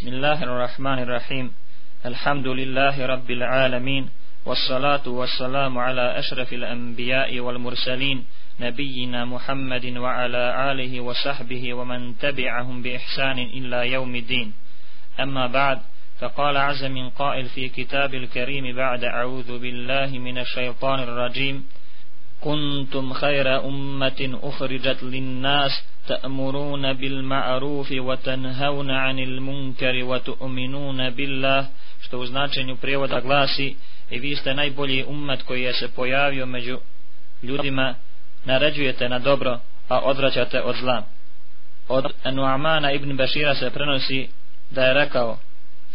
بسم الله الرحمن الرحيم. الحمد لله رب العالمين والصلاة والسلام على أشرف الأنبياء والمرسلين نبينا محمد وعلى آله وصحبه ومن تبعهم بإحسان إلى يوم الدين. أما بعد فقال عز من قائل في كتاب الكريم بعد أعوذ بالله من الشيطان الرجيم. كنتم خير أمة أخرجت للناس تأمرون بالمعروف وتنهون عن المنكر وتؤمنون بالله što u značenju prijevoda glasi i vi ste najbolji ummet koji je se pojavio među ljudima naređujete na dobro a odvraćate od zla od Nu'amana ibn Bashira se prenosi da je rekao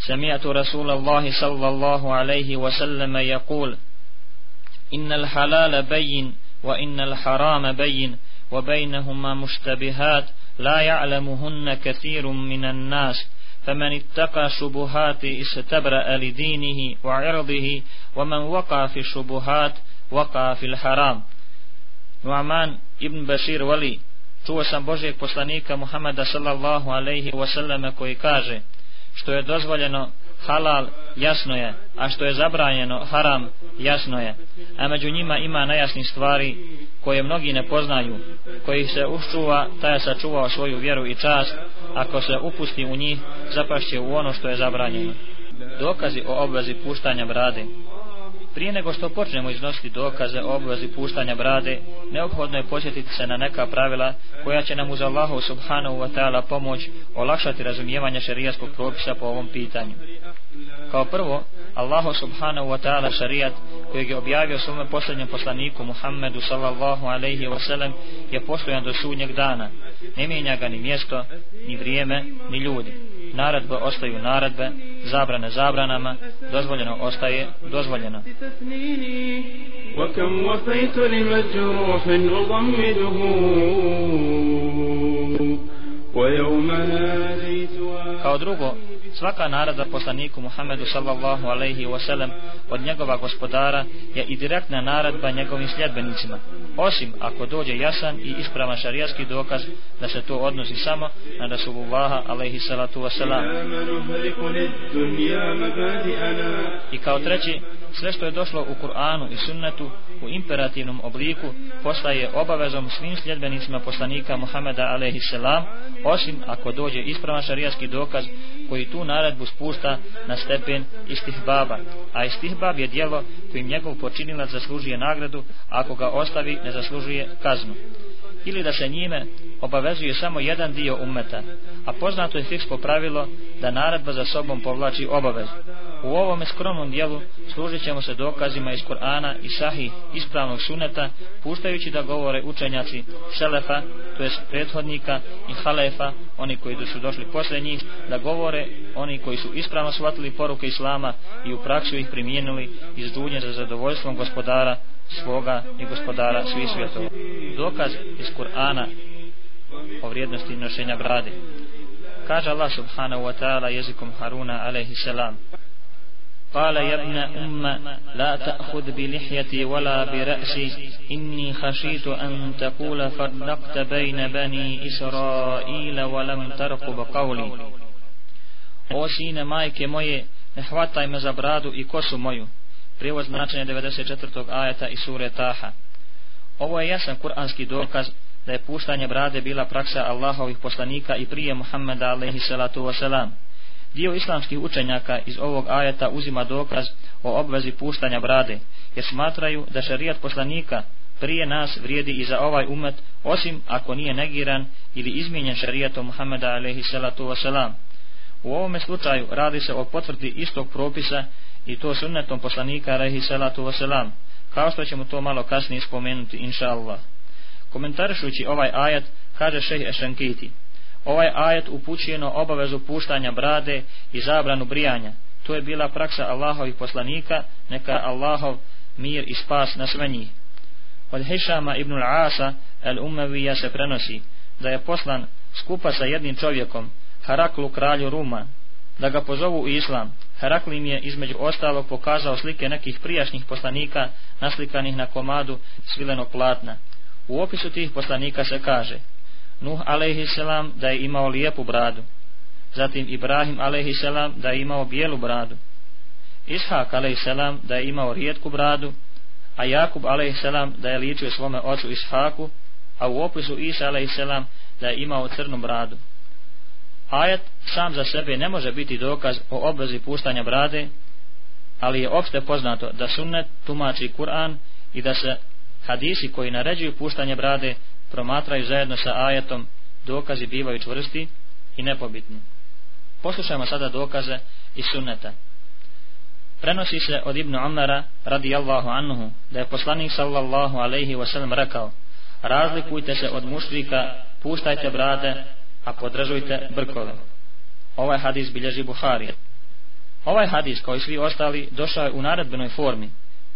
سمعت رسول الله صلى الله عليه وسلم يقول إن الحلال بين وإن الحرام بين وبينهما مشتبهات لا يعلمهن كثير من الناس فمن اتقى شبهات استبرأ لدينه وعرضه ومن وقع في الشبهات وقع في الحرام نعمان ابن بشير ولي čuo sam Božijeg poslanika Muhammeda sallallahu alaihi wasallam koji kaže što je dozvoljeno halal jasno je, a što je zabranjeno haram jasno je. A među njima ima najjasnih stvari koje mnogi ne poznaju, koji se uščuva, taj je sačuvao svoju vjeru i čast, ako se upusti u njih, zapašće u ono što je zabranjeno. Dokazi o obvezi puštanja brade Prije nego što počnemo iznositi dokaze o obvezi puštanja brade, neophodno je posjetiti se na neka pravila koja će nam uz Allahu subhanahu wa ta'ala pomoć olakšati razumijevanje šerijatskog propisa po ovom pitanju. Kao prvo, Allahu subhanahu wa ta'ala šarijat kojeg je objavio svome posljednjem poslaniku Muhammedu sallallahu alaihi wa sallam je postojan do sudnjeg dana. Ne mijenja ga ni mjesto, ni vrijeme, ni ljudi Naredbe ostaju naredbe, zabrane zabranama, dozvoljeno ostaje dozvoljeno. وكم وفيت لمجروح أضمده ويوم ناديت Kao drugo, svaka naredba poslaniku Muhammedu sallallahu alaihi wa sallam od njegova gospodara je i direktna naredba njegovim sljedbenicima. Osim ako dođe jasan i ispravan šarijatski dokaz da se to odnosi samo na Rasulullaha alaihi salatu wasalam. I kao treći, sve što je došlo u Kur'anu i sunnetu u imperativnom obliku postaje obavezom svim sljedbenicima poslanika Muhameda alaihi salam osim ako dođe ispravan šarijatski dokaz koji tu naredbu spušta na stepen istihbaba a istihbab je dijelo kojim njegov počinilac zaslužuje nagradu ako ga ostavi ne zaslužuje kaznu. Ili da se njime obavezuje samo jedan dio umeta a poznato je fiksko pravilo da naredba za sobom povlači obavezu. U ovome skromnom dijelu služit ćemo se dokazima iz Kur'ana i Sahih ispravnog suneta, puštajući da govore učenjaci Selefa, to jest prethodnika i Halefa, oni koji su došli posle njih, da govore oni koji su ispravno shvatili poruke Islama i u praksu ih primijenili iz džudnje za zadovoljstvom gospodara svoga i gospodara svih svjetova. Dokaz iz Kur'ana o vrijednosti nošenja brade. Kaže Allah subhanahu wa ta'ala jezikom Haruna alaihi salam قال يا ابن أم لا تأخذ بلحيتي ولا برأسي إني خشيت أن تقول فرقت بين بني إسرائيل ولم ترقب قولي O sine majke moje, ne hvataj me za bradu i kosu moju. Prijevoz značenja 94. ajeta i sure Taha. Ovo je jasan kuranski dokaz da je puštanje brade bila praksa Allahovih poslanika i prije Muhammeda alaihi salatu wasalam. Dio islamskih učenjaka iz ovog ajeta uzima dokaz o obvezi puštanja brade, jer smatraju da šarijat poslanika prije nas vrijedi i za ovaj umet, osim ako nije negiran ili izmijenjen šarijatom Muhammeda alaihi salatu wasalam. U ovome slučaju radi se o potvrdi istog propisa i to sunnetom poslanika alaihi salatu wasalam, kao što ćemo to malo kasnije spomenuti inša Allah. Komentarišući ovaj ajat, kaže šejh Ešankiti, Ovaj ajet upućuje na obavezu puštanja brade i zabranu brijanja. To je bila praksa Allahovih poslanika, neka Allahov mir i spas na sve njih. Od Hišama ibn Asa al-Umavija se prenosi da je poslan skupa sa jednim čovjekom, Haraklu kralju Ruma, da ga pozovu u islam. Herakl im je između ostalog pokazao slike nekih prijašnjih poslanika naslikanih na komadu svilenog platna. U opisu tih poslanika se kaže Nuh alaihi da je imao lijepu bradu. zatim Ibrahim a.s. da je imao bijelu bradu, Ishak a.s. da je imao rijetku bradu, a Jakub a.s. da je ličio svome ocu Ishaku, a u opisu Isa a.s. da je imao crnu bradu. Ajet sam za sebe ne može biti dokaz o obvezi puštanja brade, ali je opšte poznato da sunnet tumači Kur'an i da se hadisi koji naređuju puštanje brade promatraju zajedno sa ajetom, dokazi bivaju čvrsti i nepobitni. Poslušajmo sada dokaze iz sunneta. Prenosi se od Ibnu Omara radijallahu anhu da je poslanik sallallahu alaihi wasallam rekao razlikujte se od mušrika, puštajte brade, a podržujte brkove. Ovaj hadis bilježi Buhari. Ovaj hadis, kao i svi ostali, došao je u naredbenoj formi.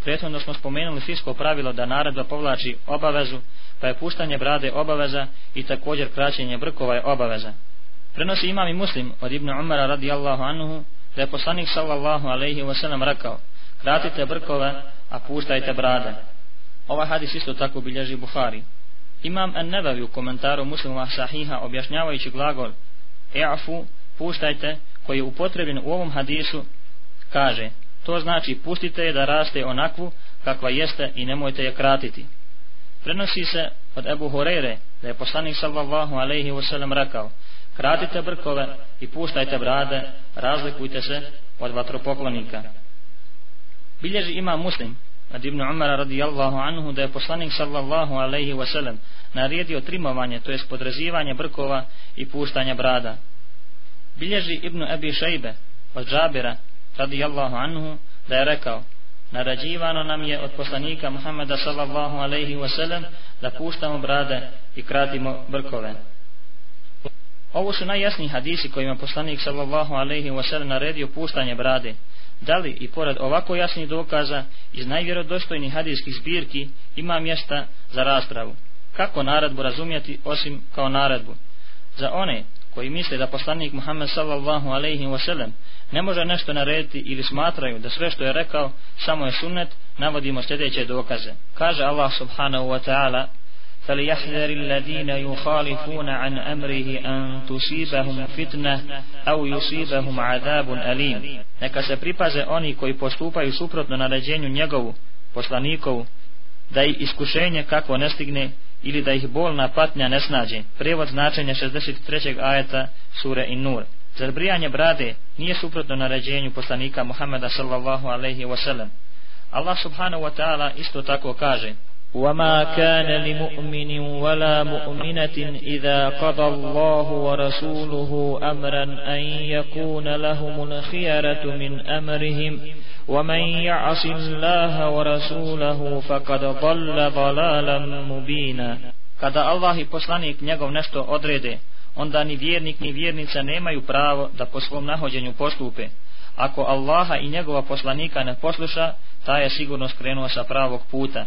Prethodno smo spomenuli fisko pravilo da naredba povlači obavezu, pa je puštanje brade obaveza i također kraćenje brkova je obaveza. Prenosi imam i muslim od Ibnu Umara radijallahu anhu da je poslanik sallallahu alaihi wa sallam rekao kratite brkove, a puštajte brade. Ovaj hadis isto tako bilježi Buhari. Imam an nebavi u komentaru muslima sahiha objašnjavajući glagol e'afu, puštajte, koji je upotrebljen u ovom hadisu, kaže, to znači pustite je da raste onakvu kakva jeste i nemojte je kratiti. Prenosi se od Ebu Horeire da je poslanik sallallahu alaihi wasallam rekao, kratite brkove i puštajte brade, razlikujte se od vatropoklonika. Bilježi ima muslim od Ibn Umara radijallahu anhu da je poslanik sallallahu alaihi wasallam naredio trimovanje, to jest podrezivanje brkova i puštanje brada. Bilježi Ibn Abi Šejbe od Džabira radijallahu anhu da je rekao Narađivano nam je od poslanika Muhammeda sallallahu alaihi wasallam da puštamo brade i kratimo brkove. Ovo su najjasniji hadisi kojima poslanik sallallahu alaihi wasallam naredio puštanje brade. Da li i pored ovako jasnih dokaza iz najvjerodostojnih hadijskih zbirki ima mjesta za raspravu? Kako naredbu razumjeti osim kao naredbu? Za one koji misle da poslanik Muhammed sallallahu alaihi wa sallam ne može nešto narediti ili smatraju da sve što je rekao samo je sunnet, navodimo sljedeće dokaze. Kaže Allah subhanahu wa ta'ala فليحذر الذين يخالفون عن أمره أن تصيبهم فتنة أو يصيبهم عذاب أليم neka se pripaze oni koji postupaju suprotno naređenju njegovu, poslanikovu, da ih iskušenje kako ne stigne ili da ih bolna patnja ne snađe. Prevod značenja 63. ajeta sure in nur. Zar brijanje brade nije suprotno naređenju poslanika Muhammeda sallallahu alaihi wa sallam. Allah subhanahu wa ta'ala isto tako kaže وما كان لمؤمن ولا مؤمنة إذا قضى الله ورسوله أمرا أن يكون لهم الخيرة من أمرهم ومن يعص الله ورسوله فقد ضل ضلالا مبينا Kada Allah i poslanik njegov nešto odrede, onda ni vjernik ni vjernica nemaju pravo da po svom nahođenju postupe. Ako Allaha i njegova poslanika ne posluša, ta je sigurno skrenuo sa pravog puta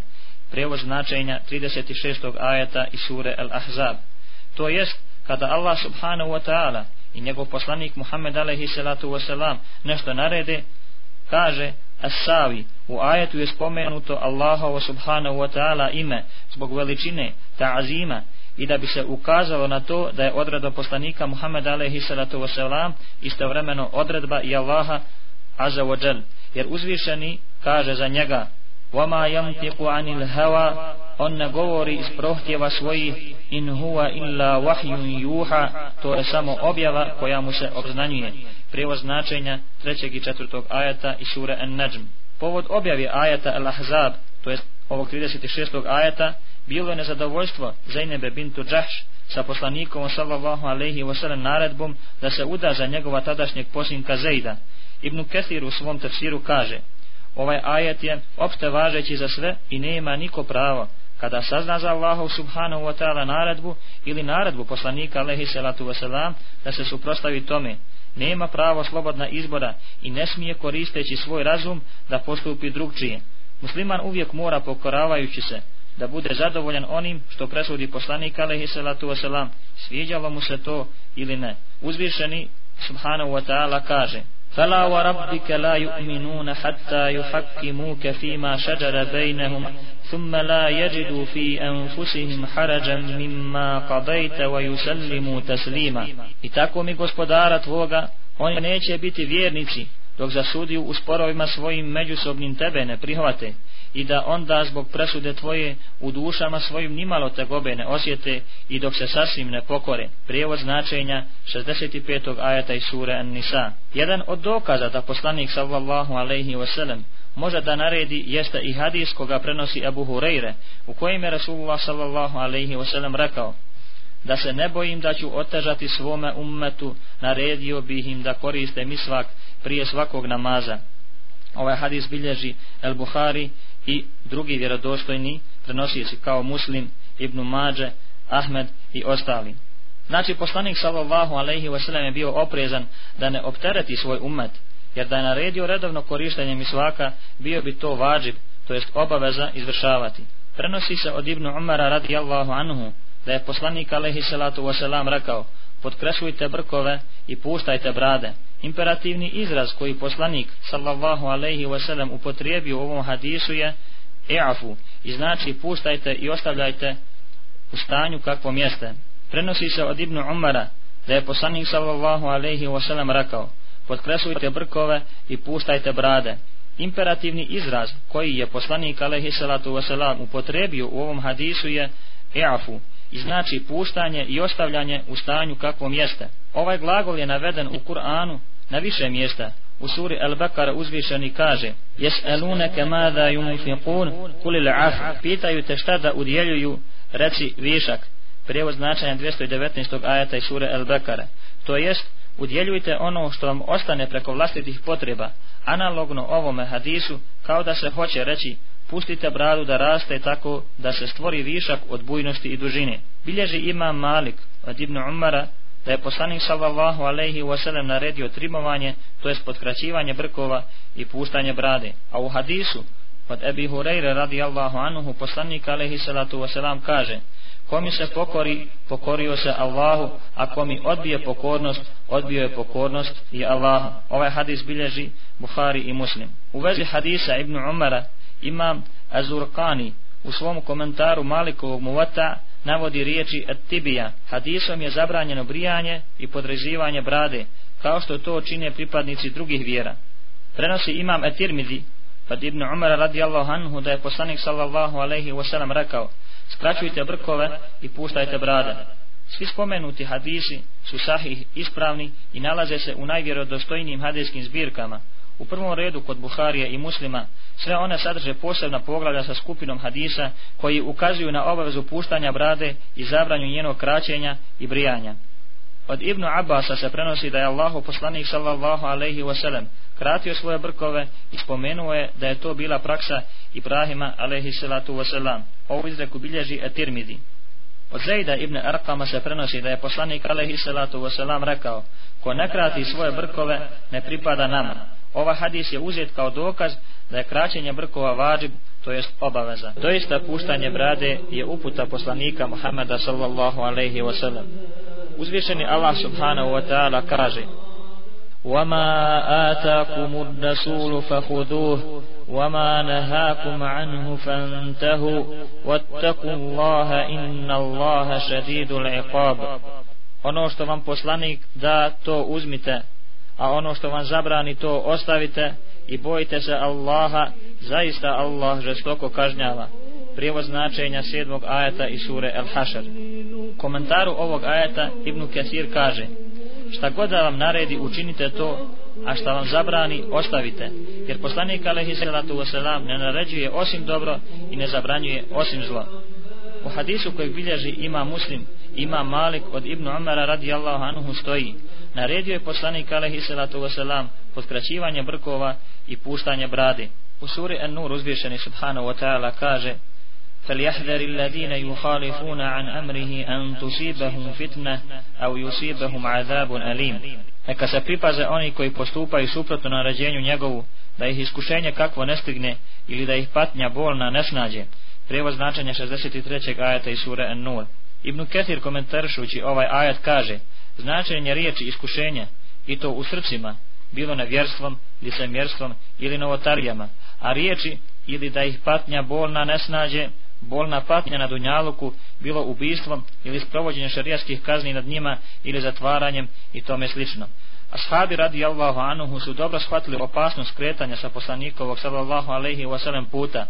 prevoz značenja 36. ajeta iz sure Al-Ahzab. To jest, kada Allah subhanahu wa ta'ala i njegov poslanik Muhammed alaihi salatu wa salam nešto narede, kaže As-Savi, u ajetu je spomenuto Allahovo subhanahu wa ta'ala ime zbog veličine ta'azima i da bi se ukazalo na to da je odredba poslanika Muhammed alaihi salatu wa salam istovremeno odredba i Allaha azza wa jal, jer uzvišeni kaže za njega وما ينطق عن الهوى on ne govori iz prohtjeva svojih in huwa illa wahjun juha to je samo objava koja mu se obznanjuje prijevoz značenja trećeg i četvrtog ajata i sure An-Najm povod objave ajata Al-Ahzab to je ovog 36. ajata bilo je nezadovoljstvo Zainebe bintu Džahš sa poslanikom sallallahu alaihi wa sallam naredbom da se uda za njegova tadašnjeg posinka Zejda Ibn Kathir u svom tefsiru kaže Ovaj ajet je opšte važeći za sve i nema niko pravo kada sazna za Allahov subhanahu wa ta'ala naredbu ili naredbu poslanika alaihi salatu wasalam da se suprostavi tome. Nema pravo slobodna izbora i ne smije koristeći svoj razum da postupi drugčije. Musliman uvijek mora pokoravajući se da bude zadovoljan onim što presudi poslanik alaihi salatu wasalam sviđalo mu se to ili ne. Uzvišeni subhanahu wa ta'ala kaže فلا وربك لا يؤمنون حتى يحكموك فيما شجر بينهم ثم لا يجدوا في أنفسهم حرجا مما قضيت ويسلموا تسليما I tako mi gospodara tvoga, oni neće biti vjernici, dok za sudiju u sporovima svojim međusobnim tebe ne prihvate, i da onda zbog presude tvoje u dušama svojim nimalo tegobe ne osjete i dok se sasvim ne pokore. Prijevod značenja 65. ajata iz sure An-Nisa. Jedan od dokaza da poslanik sallallahu alaihi wasallam može da naredi jeste i hadis koga prenosi Abu Hureyre u kojem je Rasulullah sallallahu alaihi wasallam rekao da se ne bojim da ću otežati svome ummetu, naredio bih im da koriste misvak prije svakog namaza. Ovaj hadis bilježi El Buhari i drugi vjerodostojni prenosioci kao Muslim, Ibn Mađe, Ahmed i ostali. Znači poslanik sallallahu alaihi wasallam je bio oprezan da ne optereti svoj ummet, jer da je naredio redovno korištenje misvaka, bio bi to vađib, to jest obaveza izvršavati. Prenosi se od Ibn Umara radijallahu anhu, da je poslanik alaihi salatu wasalam rekao, podkresujte brkove i puštajte brade. Imperativni izraz koji poslanik sallallahu alaihi wasalam upotrijebio u ovom hadisu je e'afu i znači puštajte i ostavljajte u stanju kakvom jeste. Prenosi se od Ibnu Umara da je poslanik sallallahu alaihi wasalam rekao podkresujte brkove i puštajte brade. Imperativni izraz koji je poslanik alaihi salatu wasalam upotrijebio u ovom hadisu je e'afu i znači puštanje i ostavljanje u stanju kakvom jeste. Ovaj glagol je naveden u Kur'anu na više mjesta. U suri Al-Bakar uzvišeni kaže Jes eluneke mada yunfiqun kulil af Pitaju te šta da udjeljuju reci višak Prijevod značenja 219. ajata iz sure Al-Bakara To jest udjeljujte ono što vam ostane preko vlastitih potreba Analogno ovome hadisu kao da se hoće reći pustite bradu da raste tako da se stvori višak od bujnosti i dužine. Bilježi ima Malik od Ibn Umara da je poslanik sallallahu alaihi sellem naredio trimovanje, to jest podkraćivanje brkova i puštanje brade. A u hadisu od Ebi Hureyre radijallahu anuhu poslanik alaihi salatu wasallam kaže Ko mi se pokori, pokorio se Allahu, a ko mi odbije pokornost, odbio je pokornost i Allahu. Ovaj hadis bilježi Buhari i Muslim. U vezi hadisa Ibn Umara imam Azurkani u svom komentaru Malikovog muvata navodi riječi At-Tibija. Hadisom je zabranjeno brijanje i podrezivanje brade, kao što to čine pripadnici drugih vjera. Prenosi imam At-Tirmidhi, od Ibn Umara radijallahu anhu da je poslanik sallallahu alaihi wasallam rekao skraćujte brkove i puštajte brade. Svi spomenuti hadisi su sahih ispravni i nalaze se u najvjerodostojnijim hadijskim zbirkama. U prvom redu kod Buharije i muslima sve one sadrže posebna poglavlja sa skupinom hadisa koji ukazuju na obavezu puštanja brade i zabranju njenog kraćenja i brijanja. Od Ibnu Abbasa se prenosi da je Allahu poslanik sallallahu alaihi wasallam kratio svoje brkove i spomenuo je da je to bila praksa Ibrahima alaihi salatu wasallam. Ovo izreku bilježi Etirmidi. Od Zejda ibn Arqama se prenosi da je poslanik alaihi salatu wasallam rekao ko ne krati svoje brkove ne pripada nama. Ova hadis je uzet kao dokaz da je kraćenje brkova vađib, to jest obaveza. Doista puštanje brade je uputa poslanika Muhammeda sallallahu alaihi wa sallam. Uzvišeni Allah subhanahu wa ta'ala kaže وَمَا آتَاكُمُ الرَّسُولُ فَخُذُوهُ وَمَا نَهَاكُمْ عَنْهُ فَانْتَهُوا وَاتَّقُوا اللَّهَ إِنَّ اللَّهَ شَدِيدُ الْعِقَابِ Ono što vam poslanik da, to uzmite, a ono što vam zabrani to ostavite i bojite se Allaha, zaista Allah žestoko kažnjava. Prijevod značenja sedmog ajeta iz sure El Hašar. Komentaru ovog ajeta Ibn Kesir kaže Šta god da vam naredi učinite to, a šta vam zabrani ostavite. Jer poslanik alaihi salatu wasalam ne naređuje osim dobro i ne zabranjuje osim zlo. U hadisu kojeg bilježi ima muslim, ima Malik od Ibn Umara radijallahu anhu stoji naredio je poslanik alaihi salatu wasalam podkraćivanje brkova i puštanje brade. U suri An-Nur uzvišeni subhanahu wa ta'ala kaže فَلْيَحْذَرِ الَّذِينَ يُخَالِفُونَ عَنْ أَمْرِهِ أَنْ تُصِيبَهُمْ فِتْنَةً أَوْ يُصِيبَهُمْ عَذَابٌ أَلِيمٌ Neka se pripaze oni koji postupaju suprotno naređenju njegovu, da ih iskušenje kakvo ne stigne ili da ih patnja bolna ne snađe. Prevoz značenja 63. ajata iz sure An-Nur. Ibn Ketir komentaršući ovaj ajat kaže značenje riječi iskušenja i to u srcima bilo nevjerstvom, licemjerstvom ili novotarijama, a riječi ili da ih patnja bolna ne snađe, bolna patnja na Dunjaluku, bilo ubistvom ili sprovođenjem šarijaskih kazni nad njima ili zatvaranjem i tome slično. Ashabi radi Allahu anuhu su dobro shvatili opasnost kretanja sa poslanikovog sallallahu alaihi wasallam puta.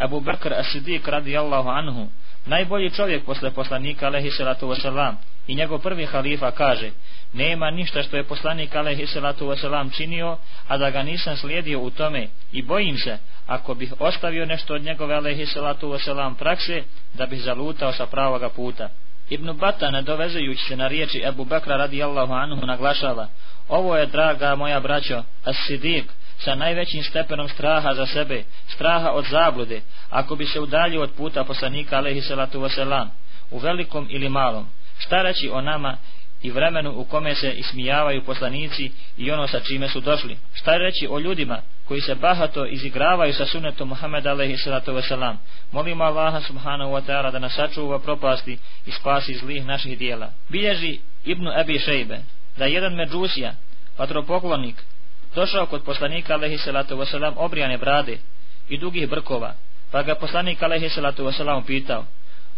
Abu Bakr as-Siddiq radi anhu, najbolji čovjek posle poslanika alaihi salatu wasalam i njegov prvi halifa kaže, nema ništa što je poslanik alaihi salatu wasalam činio, a da ga nisam slijedio u tome i bojim se, ako bih ostavio nešto od njegove alaihi salatu wasalam prakse, da bih zalutao sa pravoga puta. Ibn Bata, nadovezujući se na riječi Ebu Bekra radijallahu anhu, naglašava, ovo je, draga moja braćo, as-sidik, sa najvećim stepenom straha za sebe, straha od zablude, ako bi se udaljio od puta poslanika alaihi salatu wasalam, u velikom ili malom. Šta reći o nama i vremenu u kome se ismijavaju poslanici i ono sa čime su došli. Šta reći o ljudima koji se bahato izigravaju sa sunetom Muhammeda alaihi salatu wasalam. Molimo Allaha subhanahu wa ta'ala da nas sačuva propasti i spasi zlih naših dijela. Bilježi Ibnu Abi Šejbe da jedan međusija, patropoklonik, došao kod poslanika alaihi salatu wasalam obrijane brade i dugih brkova, pa ga poslanik alaihi salatu wasalam pitao,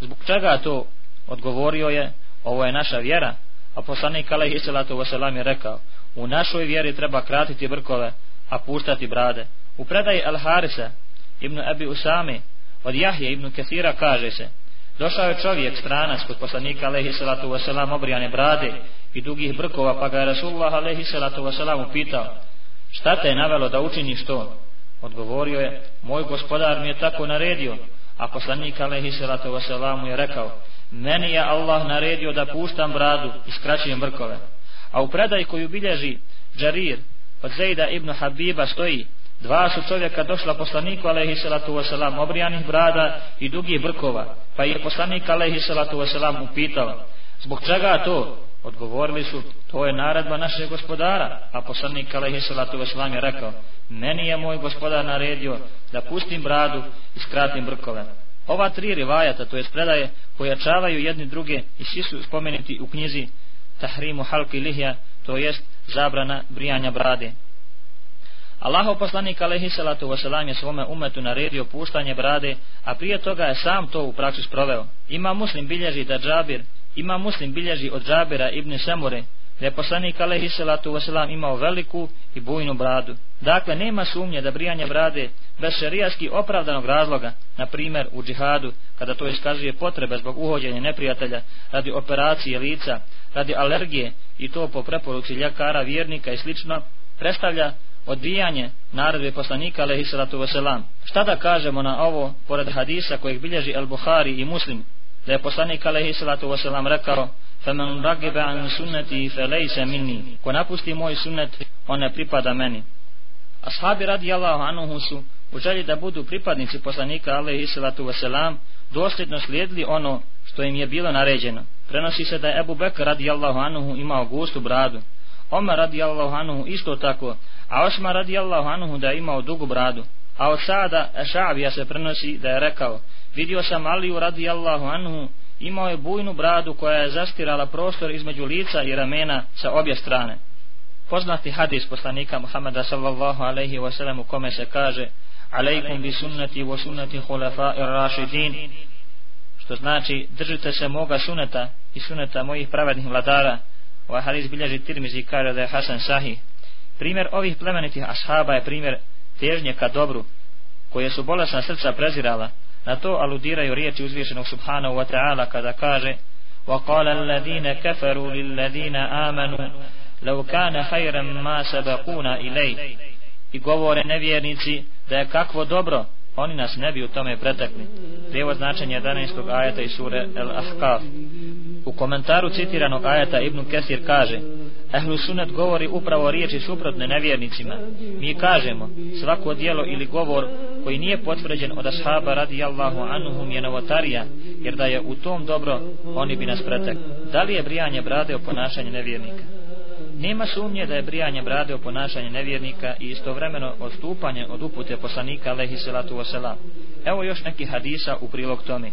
zbog čega to? Odgovorio je, ovo je naša vjera, A poslanik alaihi salatu wasalam je rekao, u našoj vjeri treba kratiti brkove, a puštati brade. U predaji Al-Harisa ibn Abi Usami od Jahje ibn Kathira kaže se, došao je čovjek stranac kod poslanika alaihi salatu wasalam obrijane brade i dugih brkova, pa ga je Rasulullah alaihi salatu wasalam upitao, šta te je navelo da učiniš to? Odgovorio je, moj gospodar mi je tako naredio, a poslanik alaihi salatu wasalam je rekao, meni je Allah naredio da puštam bradu i skraćujem brkove. A u predaj koju bilježi Džarir od Zejda ibn Habiba stoji, dva su čovjeka došla poslaniku alaihi salatu wasalam obrijanih brada i dugih brkova, pa je poslanik alaihi salatu wasalam upitao, zbog čega to? Odgovorili su, to je naredba našeg gospodara, a poslanik alaihi salatu wasalam je rekao, meni je moj gospodar naredio da pustim bradu i skratim brkove. Ova tri rivajata, to je predaje, pojačavaju jedni druge i svi su spomenuti u knjizi Tahrimu Halki Lihja, to jest zabrana brijanja brade. Allahov poslanik alaihi salatu wasalam je svome umetu naredio puštanje brade, a prije toga je sam to u praksu sproveo. Ima muslim bilježi da džabir, ima muslim bilježi od džabira ibn Samure, da je poslanik alaihi salatu wasalam imao veliku i bujnu bradu. Dakle, nema sumnje da brijanje brade bez šerijaski opravdanog razloga, na primjer u džihadu, kada to iskazuje potrebe zbog uhođenja neprijatelja, radi operacije lica, radi alergije i to po preporuci ljekara, vjernika i slično, predstavlja odbijanje naredbe poslanika alaihi salatu wasalam. Šta da kažemo na ovo, pored hadisa kojeg bilježi El Buhari i Muslim, da je poslanik alaihi salatu wasalam rekao, فَمَنْ رَقِبَ عَنْ سُنَّتِي فَلَيْسَ مِنِّي Ko napusti moj sunnet, on ne pripada meni. Ashabi radi Allahu anuhu su u želji da budu pripadnici poslanika alaihi salatu wasalam dosljedno slijedili ono što im je bilo naređeno. Prenosi se da je Ebu Bekr radi Allahu anuhu imao gustu bradu. Omer radi Allahu anuhu isto tako, a Osma radi Allahu anuhu da je imao dugu bradu. A od sada Ešabija se prenosi da je rekao, vidio sam Aliju radijallahu anhu imao je bujnu bradu koja je zastirala prostor između lica i ramena sa obje strane. Poznati hadis poslanika Muhammeda sallallahu alaihi wa sallam u kome se kaže Aleikum bi sunnati wa sunnati hulafa ir rašidin što znači držite se moga suneta i suneta mojih pravednih vladara. Ovaj hadis bilježi tirmizi kaže da je Hasan Sahih. Primjer ovih plemenitih ashaba je primjer težnje ka dobru koje su bolesna srca prezirala Na to aludiraju riječi uzvišenog subhanahu wa ta'ala kada kaže وَقَالَ الَّذِينَ كَفَرُوا لِلَّذِينَ آمَنُوا لَوْ كَانَ خَيْرًا مَا سَبَقُونَ إِلَيْهِ I govore nevjernici da je kakvo dobro, oni nas ne bi u tome pretekli. Prijevod značenje 11. ajeta iz sure El Ahkaf. U komentaru citiranog ajeta Ibn Kesir kaže Ehlu sunet govori upravo riječi suprotne nevjernicima. Mi kažemo, svako dijelo ili govor koji nije potvrđen od ashaba radi Allahu anuhum je novotarija, jer da je u tom dobro, oni bi nas pretek. Da li je brijanje brade o ponašanje nevjernika? Nema sumnje da je brijanje brade o ponašanje nevjernika i istovremeno odstupanje od upute poslanika alaihi salatu wasalam. Evo još neki hadisa u prilog tome.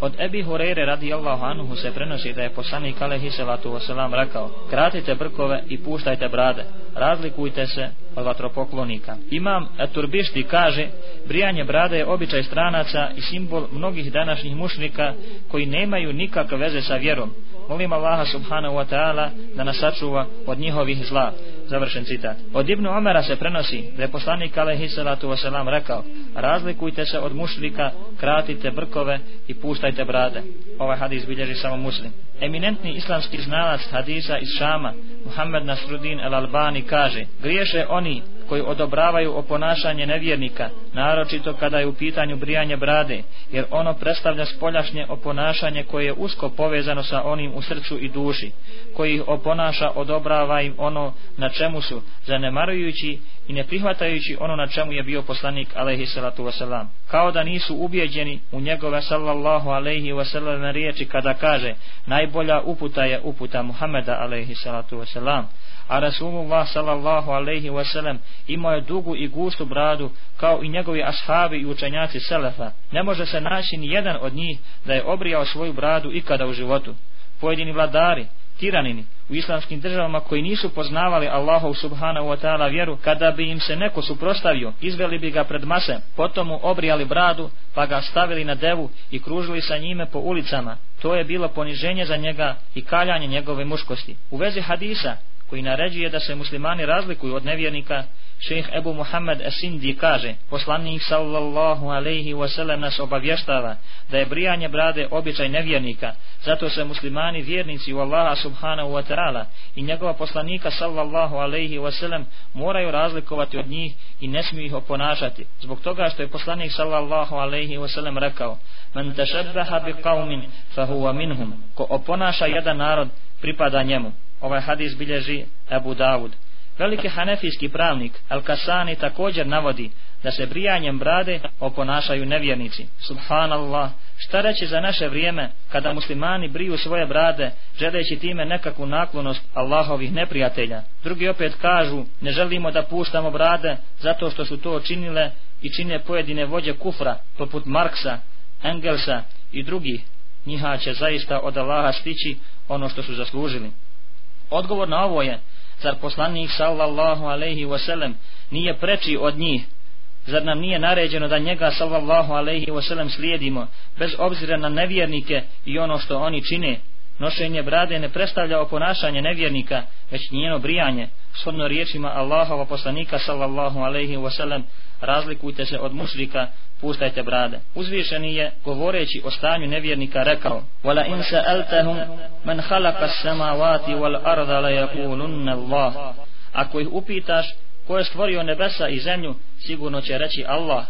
Od Ebi Hureyre radijallahu anhu se prenosi da je poslanik alaihi salatu wasalam rekao Kratite brkove i puštajte brade, razlikujte se od vatropoklonika. Imam Turbišti kaže Brijanje brade je običaj stranaca i simbol mnogih današnjih mušnika koji nemaju nikakve veze sa vjerom. Molim Allaha subhanahu wa ta'ala da nas sačuva od njihovih zla. Završen citat. Od Ibnu Omera se prenosi da je poslanik alaihi salatu wasalam rekao Razlikujte se od mušlika, kratite brkove i puštajte brade. Ovaj hadis bilježi samo muslim. Eminentni islamski znalac hadisa iz Šama, Muhammed Nasrudin el-Albani kaže Griješe oni koji odobravaju oponašanje nevjernika, naročito kada je u pitanju brijanje brade, jer ono predstavlja spoljašnje oponašanje koje je usko povezano sa onim u srcu i duši, koji ih oponaša odobrava im ono na čemu su, zanemarujući i ne prihvatajući ono na čemu je bio poslanik alaihi salatu wasalam. Kao da nisu ubjeđeni u njegove sallallahu alaihi wasalam riječi kada kaže najbolja uputa je uputa Muhameda alaihi salatu wasalam a Rasulullah sallallahu alaihi wasalam imao je dugu i gustu bradu kao i njegovi ashabi i učenjaci selefa. Ne može se naći ni jedan od njih da je obrijao svoju bradu ikada u životu. Pojedini vladari, tiranini, u islamskim državama koji nisu poznavali Allahov subhanahu wa ta'ala vjeru, kada bi im se neko suprostavio, izveli bi ga pred mase, potom mu obrijali bradu, pa ga stavili na devu i kružili sa njime po ulicama. To je bilo poniženje za njega i kaljanje njegove muškosti. U vezi hadisa, koji naređuje da se muslimani razlikuju od nevjernika, šejh Ebu Muhammed Esindi kaže, poslanik sallallahu alaihi wasallam nas obavještava da je brijanje brade običaj nevjernika, zato se muslimani vjernici u Allaha subhanahu wa ta'ala i njegova poslanika sallallahu alaihi wasallam moraju razlikovati od njih i ne smiju ih oponašati, zbog toga što je poslanik sallallahu alaihi wasallam rekao, man tešabbaha bi qavmin fa huwa minhum, ko oponaša jedan narod, pripada njemu ovaj hadis bilježi Abu Davud. Veliki hanefijski pravnik Al-Kasani također navodi da se brijanjem brade oponašaju nevjernici. Subhanallah, šta reći za naše vrijeme kada muslimani briju svoje brade želeći time nekakvu naklonost Allahovih neprijatelja. Drugi opet kažu ne želimo da puštamo brade zato što su to činile i čine pojedine vođe kufra poput Marksa, Engelsa i drugih. Njiha će zaista od Allaha stići ono što su zaslužili. Odgovor na ovo je, zar poslanik sallallahu alaihi wasallam nije preči od njih, zar nam nije naređeno da njega sallallahu alaihi wasallam slijedimo, bez obzira na nevjernike i ono što oni čine, nošenje brade ne predstavlja oponašanje nevjernika, već njeno brijanje, shodno riječima Allahova poslanika sallallahu alaihi wasallam, razlikujte se od mušrika, pustajte brade. Uzvišeni je, govoreći o stanju nevjernika, rekao وَلَا إِنْ سَأَلْتَهُمْ man khalaqa samawati wal arda la. Ako ih upitaš ko je stvorio nebesa i zemlju, sigurno će reći Allah.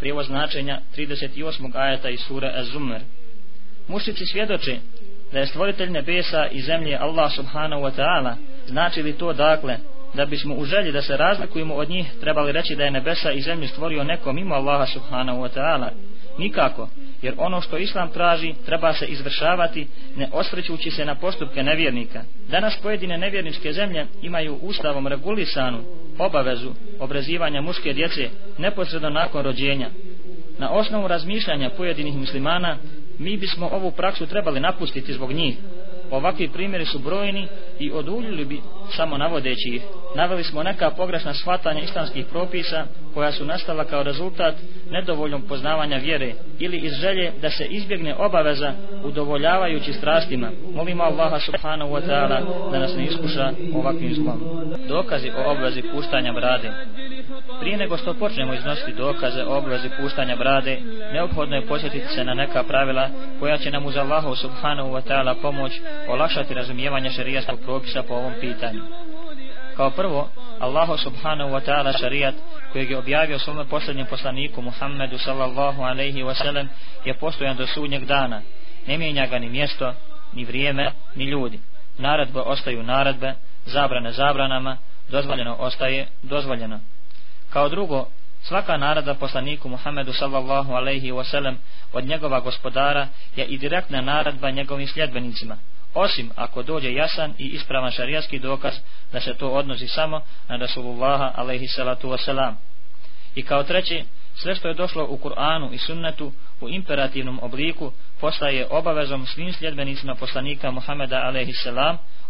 Prijevo značenja 38. ajeta iz sure Az-Zumr. Mušici svjedoče da je stvoritelj nebesa i zemlje Allah subhanahu wa ta'ala. Znači li to dakle da bismo u želji da se razlikujemo od njih trebali reći da je nebesa i zemlju stvorio neko mimo Allaha subhanahu wa ta'ala. Nikako, jer ono što Islam traži treba se izvršavati ne osvrćući se na postupke nevjernika. Danas pojedine nevjerničke zemlje imaju ustavom regulisanu obavezu obrazivanja muške djece neposredno nakon rođenja. Na osnovu razmišljanja pojedinih muslimana mi bismo ovu praksu trebali napustiti zbog njih. Ovakvi primjeri su brojni i oduljili bi samo navodeći ih. Naveli smo neka pogrešna shvatanja islamskih propisa koja su nastala kao rezultat nedovoljnog poznavanja vjere ili iz želje da se izbjegne obaveza udovoljavajući strastima. Molimo Allaha subhanahu wa ta'ala da nas ne iskuša ovakvim zlom. Dokazi o obvezi puštanja brade. Prije nego što počnemo iznositi dokaze o obvezi puštanja brade, neophodno je posjetiti se na neka pravila koja će nam uz Allahu subhanahu wa ta'ala pomoć olakšati razumijevanje šarijaskog propisa po ovom pitanju. Kao prvo, Allahu subhanahu wa ta'ala šarijat kojeg je objavio svome posljednjem poslaniku Muhammedu sallallahu alaihi wa sallam je postojan do sudnjeg dana. Ne mijenja ga ni mjesto, ni vrijeme, ni ljudi. Naredbe ostaju naredbe, zabrane zabranama, dozvoljeno ostaje dozvoljeno. Kao drugo, svaka narada poslaniku Muhammedu sallallahu alaihi wa sallam od njegova gospodara je i direktna naredba njegovim sljedbenicima osim ako dođe jasan i ispravan šarijatski dokaz da se to odnosi samo na Rasulullaha alaihi salatu wasalam. I kao treći, sve što je došlo u Kur'anu i sunnetu u imperativnom obliku postaje obavezom svim sljedbenicima poslanika Muhameda a.s.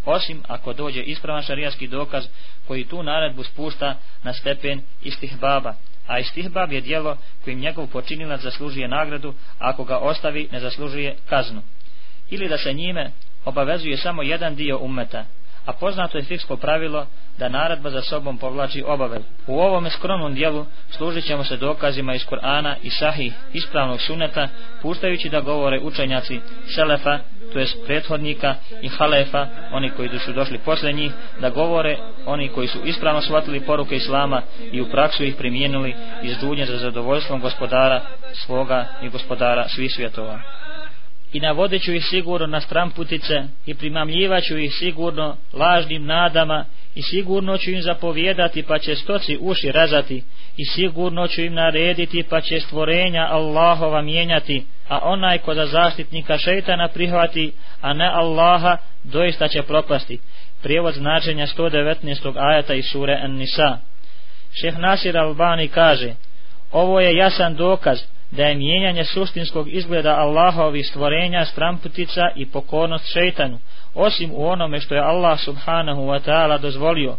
osim ako dođe ispravan šarijaski dokaz koji tu naredbu spušta na stepen istihbaba. A istihbab je dijelo kojim njegov počinilac zaslužuje nagradu, ako ga ostavi ne zaslužuje kaznu. Ili da se njime obavezuje samo jedan dio ummeta, a poznato je fiksko pravilo da naredba za sobom povlači obavez. U ovome skromnom dijelu služit ćemo se dokazima iz Kur'ana i sahih ispravnog suneta, puštajući da govore učenjaci Selefa, to jest prethodnika i Halefa, oni koji su došli posle njih, da govore oni koji su ispravno shvatili poruke Islama i u praksu ih primijenili iz džunje za zadovoljstvom gospodara svoga i gospodara svih svjetova i navodeću ih sigurno na stramputice i primamljivaću ih sigurno lažnim nadama i sigurno ću im zapovjedati pa će stoci uši razati i sigurno ću im narediti pa će stvorenja Allahova mijenjati a onaj ko za zaštitnika šeitana prihvati a ne Allaha doista će propasti prijevod značenja 119. ajata iz sure An-Nisa Šeh Nasir Albani kaže ovo je jasan dokaz da je mijenjanje suštinskog izgleda Allahovi stvorenja stramputica i pokornost šeitanu, osim u onome što je Allah subhanahu wa ta'ala dozvolio.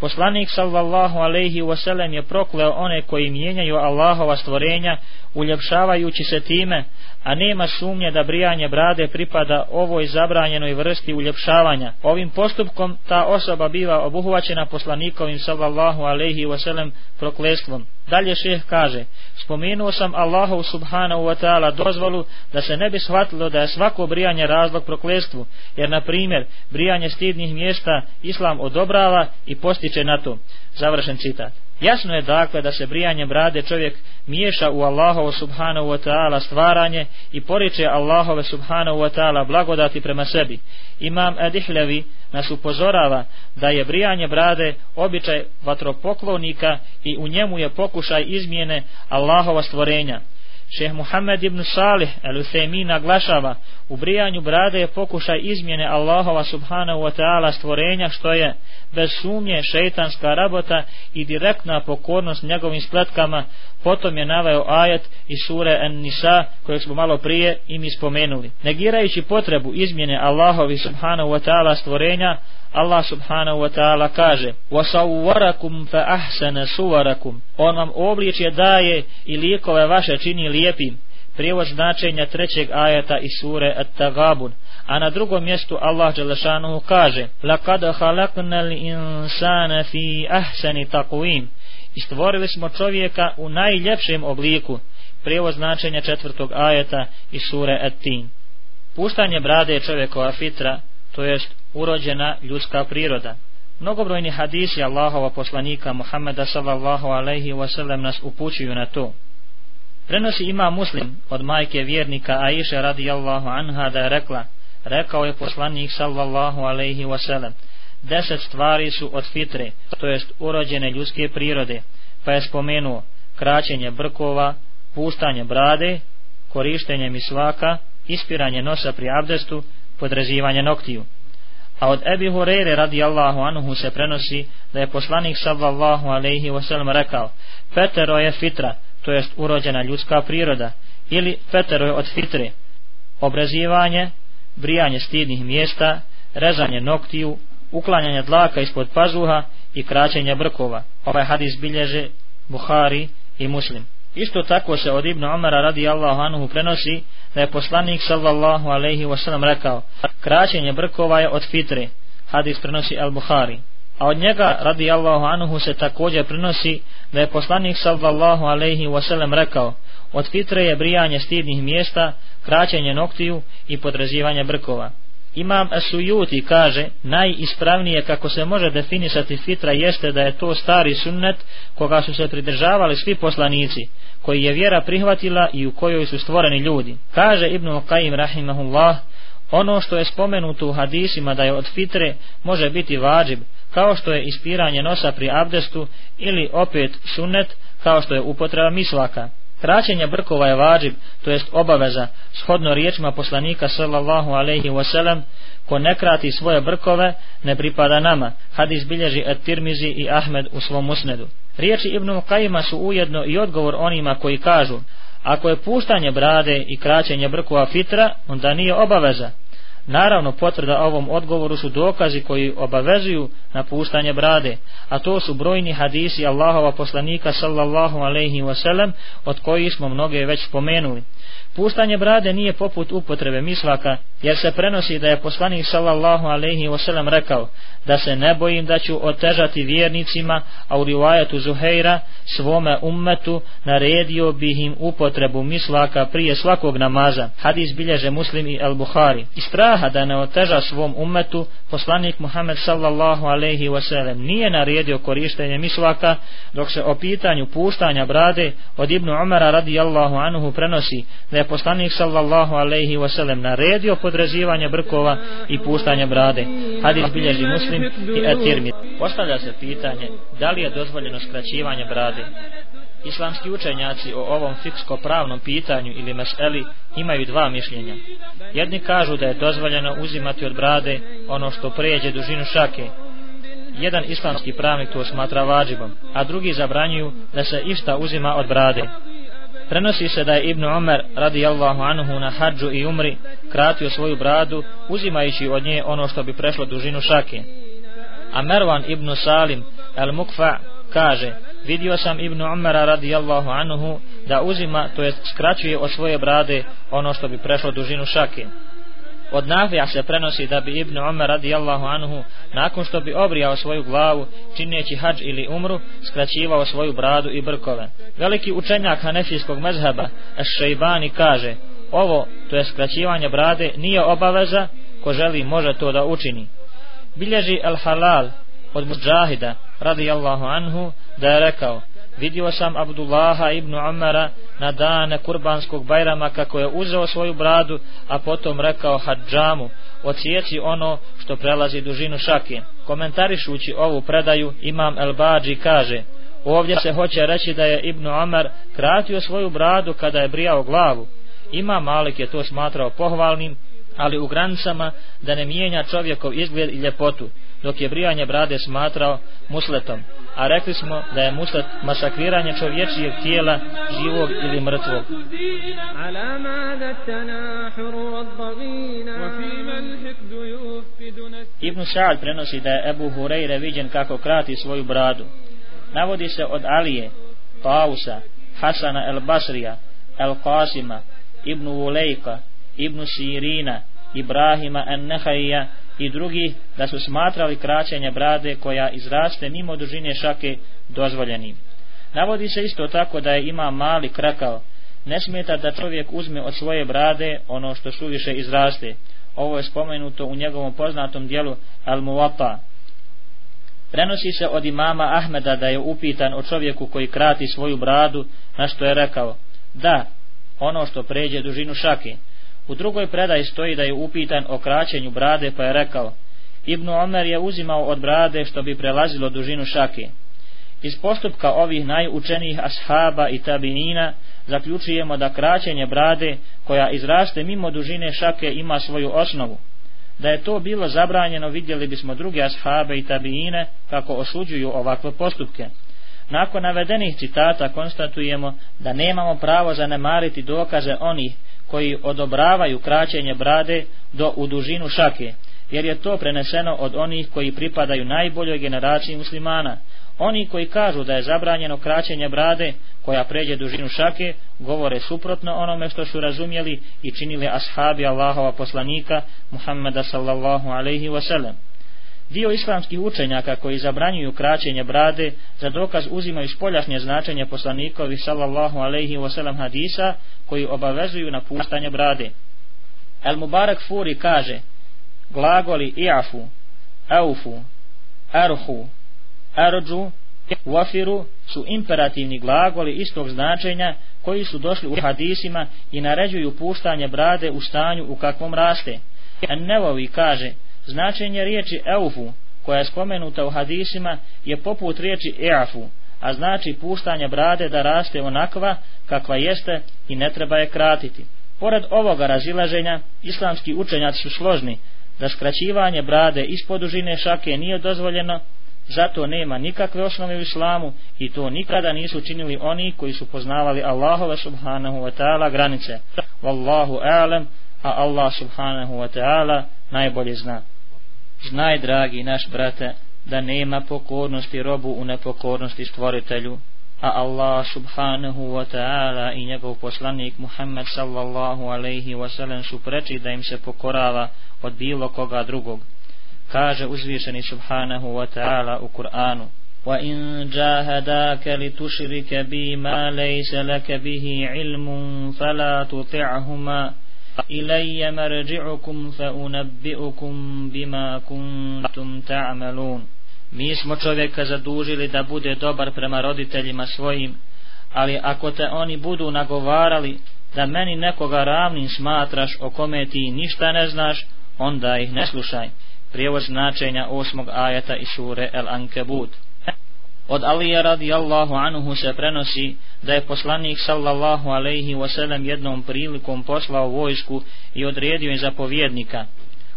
Poslanik sallallahu alaihi wasallam je prokleo one koji mijenjaju Allahova stvorenja, uljepšavajući se time, a nema sumnje da brijanje brade pripada ovoj zabranjenoj vrsti uljepšavanja. Ovim postupkom ta osoba biva obuhvaćena poslanikovim sallallahu alaihi wasallam proklestvom. Dalje šeh kaže, spomenuo sam Allahu subhanahu wa ta'ala dozvolu da se ne bi shvatilo da je svako brijanje razlog proklestvu, jer na primjer brijanje stidnih mjesta Islam odobrava i ističe na to. Završen citat. Jasno je dakle da se brijanjem brade čovjek miješa u Allahovo subhanahu wa ta'ala stvaranje i poriče Allahove subhanahu wa ta'ala blagodati prema sebi. Imam Edihlevi nas upozorava da je brijanje brade običaj vatropoklonika i u njemu je pokušaj izmjene Allahova stvorenja. Šeh Muhammed ibn Salih el-Uthaymi naglašava u brijanju brade je pokušaj izmjene Allahova subhanahu wa ta'ala stvorenja što je bez sumnje šeitanska rabota i direktna pokornost njegovim spletkama potom je naveo ajet iz sure An-Nisa kojeg smo malo prije im ispomenuli. Negirajući potrebu izmjene Allahovi subhanahu wa ta'ala stvorenja Allah subhanahu wa ta'ala kaže وَسَوْوَرَكُمْ فَأَحْسَنَ سُوَرَكُمْ On vam obličje daje i lijekove vaše čini lijepim. Prijevod značenja trećeg ajata iz sure At-Tagabun. A na drugom mjestu Allah Đelešanuhu kaže لَقَدْ خَلَقْنَا الْإِنسَانَ فِي أَحْسَنِ تَقْوِيمِ I stvorili smo čovjeka u najljepšem obliku. prijevo značenja četvrtog ajeta iz sure At-Tin. Puštanje brade je čovjekova fitra, to jest urođena ljudska priroda. Mnogobrojni hadisi Allahova poslanika Muhammeda sallallahu alaihi wasallam nas upućuju na to. Prenosi ima muslim od majke vjernika Aisha radijallahu anha da je rekla, rekao je poslanik sallallahu alaihi wasallam, deset stvari su od fitre, to jest urođene ljudske prirode, pa je spomenuo kraćenje brkova, puštanje brade, korištenje misvaka, ispiranje nosa pri abdestu, podrezivanje noktiju. A od Ebi Hureyre radijallahu anhu se prenosi da je poslanik sallallahu alaihi wasallam rekao Petero je fitra, to jest urođena ljudska priroda, ili petero je od fitre, obrazivanje, brijanje stidnih mjesta, rezanje noktiju, uklanjanje dlaka ispod pazuha i kraćenje brkova. Ovaj hadis bilježe Buhari i Muslim. Isto tako se od Ibn Omara radi Allahu anhu prenosi da je poslanik sallallahu alaihi wasallam rekao kraćenje brkova je od fitre. Hadis prenosi Al-Buhari. A od njega radi Allahu anhu se također prenosi da je poslanik sallallahu alaihi wasallam rekao od fitre je brijanje stidnih mjesta, kraćenje noktiju i podrazivanje brkova. Imam Asujuti kaže, najispravnije kako se može definisati fitra jeste da je to stari sunnet koga su se pridržavali svi poslanici, koji je vjera prihvatila i u kojoj su stvoreni ljudi. Kaže Ibn Qaim rahimahullah, ono što je spomenuto u hadisima da je od fitre može biti vađib, kao što je ispiranje nosa pri abdestu ili opet sunnet, kao što je upotreba mislaka. Kraćenje brkova je vađib, to jest obaveza, shodno riječima poslanika sallallahu alaihi wasallam, ko ne krati svoje brkove, ne pripada nama. Hadis bilježi et Tirmizi i Ahmed u svom musnedu. Riječi Ibnu Kajima su ujedno i odgovor onima koji kažu, ako je puštanje brade i kraćenje brkova fitra, onda nije obaveza. Naravno, potvrda ovom odgovoru su dokazi koji obavezuju napuštanje brade, a to su brojni hadisi Allahova poslanika sallallahu alaihi wasallam, od kojih smo mnoge već spomenuli. Puštanje brade nije poput upotrebe mislaka, jer se prenosi da je poslanik sallallahu alaihi wasallam rekao da se ne bojim da ću otežati vjernicima, a u rivajetu Zuheira svome ummetu naredio bih im upotrebu mislaka prije svakog namaza. Hadis bilježe muslim i al-Buhari. I straha da ne oteža svom ummetu, poslanik Muhammed sallallahu alaihi wasallam nije naredio korištenje mislaka, dok se o pitanju puštanja brade od Ibnu Umara radijallahu anhu prenosi da je poslanik sallallahu alaihi wasallam naredio podrazivanje brkova i puštanje brade. Hadis bilježi muslim i etirmi. Postavlja se pitanje da li je dozvoljeno skraćivanje brade. Islamski učenjaci o ovom fiksko-pravnom pitanju ili meseli imaju dva mišljenja. Jedni kažu da je dozvoljeno uzimati od brade ono što pređe dužinu šake. Jedan islamski pravnik to smatra vađibom, a drugi zabranjuju da se išta uzima od brade. Prenosi se da je Ibn Umar radijallahu anhu na hađu i umri kratio svoju bradu uzimajući od nje ono što bi prešlo dužinu šake. A Mervan ibn Salim al Mukfa kaže vidio sam Ibn Umara radijallahu anhu da uzima to jest skraćuje od svoje brade ono što bi prešlo dužinu šake. Od Nafija se prenosi da bi Ibn Umar radijallahu anhu nakon što bi obrijao svoju glavu čineći hađ ili umru skraćivao svoju bradu i brkove. Veliki učenjak hanefijskog mezheba Šejbani, kaže ovo, to je skraćivanje brade, nije obaveza ko želi može to da učini. Bilježi El Halal od Mujahida radijallahu anhu da je rekao vidio sam Abdullaha ibn Umara na dane kurbanskog bajrama kako je uzeo svoju bradu, a potom rekao hađamu, ocijeci ono što prelazi dužinu šake. Komentarišući ovu predaju, imam El Bađi kaže, ovdje se hoće reći da je Ibn Umar kratio svoju bradu kada je brijao glavu. Imam Malik je to smatrao pohvalnim, ali u granicama da ne mijenja čovjekov izgled i ljepotu, dok je brijanje brade smatrao musletom a rekli smo da je muslat masakriranje čovječijeg tijela živog ili mrtvog. Ibn Sa'ad prenosi da je Ebu Hureyre viđen kako krati svoju bradu. Navodi se od Alije, Pausa, Hasana el Basrija, el Qasima, Ibn Ulejka, Ibn Sirina, Ibrahima en Nehajija, i drugi da su smatrali kraćenje brade koja izraste mimo dužine šake dozvoljenim. Navodi se isto tako da je ima mali krakao, ne smeta da čovjek uzme od svoje brade ono što suviše izraste. Ovo je spomenuto u njegovom poznatom dijelu Al Muwapa. Prenosi se od imama Ahmeda da je upitan o čovjeku koji krati svoju bradu, na što je rekao, da, ono što pređe dužinu šake. U drugoj predaji stoji da je upitan o kraćenju brade pa je rekao Ibnu Omer je uzimao od brade što bi prelazilo dužinu šake. Iz postupka ovih najučenijih ashaba i tabinina zaključujemo da kraćenje brade koja izraste mimo dužine šake ima svoju osnovu. Da je to bilo zabranjeno vidjeli bismo druge ashabe i tabinine kako osuđuju ovakve postupke. Nakon navedenih citata konstatujemo da nemamo pravo zanemariti dokaze onih koji odobravaju kraćenje brade do u dužinu šake, jer je to preneseno od onih koji pripadaju najboljoj generaciji muslimana. Oni koji kažu da je zabranjeno kraćenje brade koja pređe dužinu šake, govore suprotno onome što su razumjeli i činili ashabi Allahova poslanika Muhammeda sallallahu alaihi wasallam. Dio islamskih učenjaka koji zabranjuju kraćenje brade za dokaz uzimaju spoljašnje značenje poslanikovi sallallahu alaihi wasallam hadisa koji obavezuju na puštanje brade. El Mubarak Furi kaže glagoli iafu, aufu, arhu, arđu, wafiru su imperativni glagoli istog značenja koji su došli u hadisima i naređuju puštanje brade u stanju u kakvom raste. En Nevovi kaže Značenje riječi eufu, koja je spomenuta u hadisima, je poput riječi eafu, a znači puštanje brade da raste onakva kakva jeste i ne treba je kratiti. Pored ovoga razilaženja, islamski učenjaci su složni da skraćivanje brade ispod dužine šake nije dozvoljeno, zato nema nikakve osnove u islamu i to nikada nisu činili oni koji su poznavali Allahove subhanahu wa ta'ala granice. Wallahu a'lam, a Allah subhanahu wa ta'ala najbolje zna. Znaj, dragi naš brate, da nema pokornosti robu u nepokornosti stvoritelju, a Allah subhanahu wa ta'ala i njegov poslanik Muhammed sallallahu alaihi wa sallam su preči da im se pokorava od bilo koga drugog. Kaže uzvišeni subhanahu wa ta'ala u Kur'anu وَإِن جَاهَدَاكَ لِتُشْرِكَ بِي مَا لَيْسَ لَكَ بِهِ عِلْمٌ فَلَا تُطِعْهُمَا إِلَيَّ مَرْجِعُكُمْ فَأُنَبِّئُكُمْ بِمَا كُنْتُمْ تَعْمَلُونَ Mi smo čovjeka zadužili da bude dobar prema roditeljima svojim, ali ako te oni budu nagovarali da meni nekoga ravnim smatraš o kome ti ništa ne znaš, onda ih ne slušaj. Prijevoz značenja osmog ajata iz sure El Ankebut. Od Alija radijallahu anuhu se prenosi da je poslanik sallallahu alaihi wasallam jednom prilikom poslao vojsku i odredio je zapovjednika.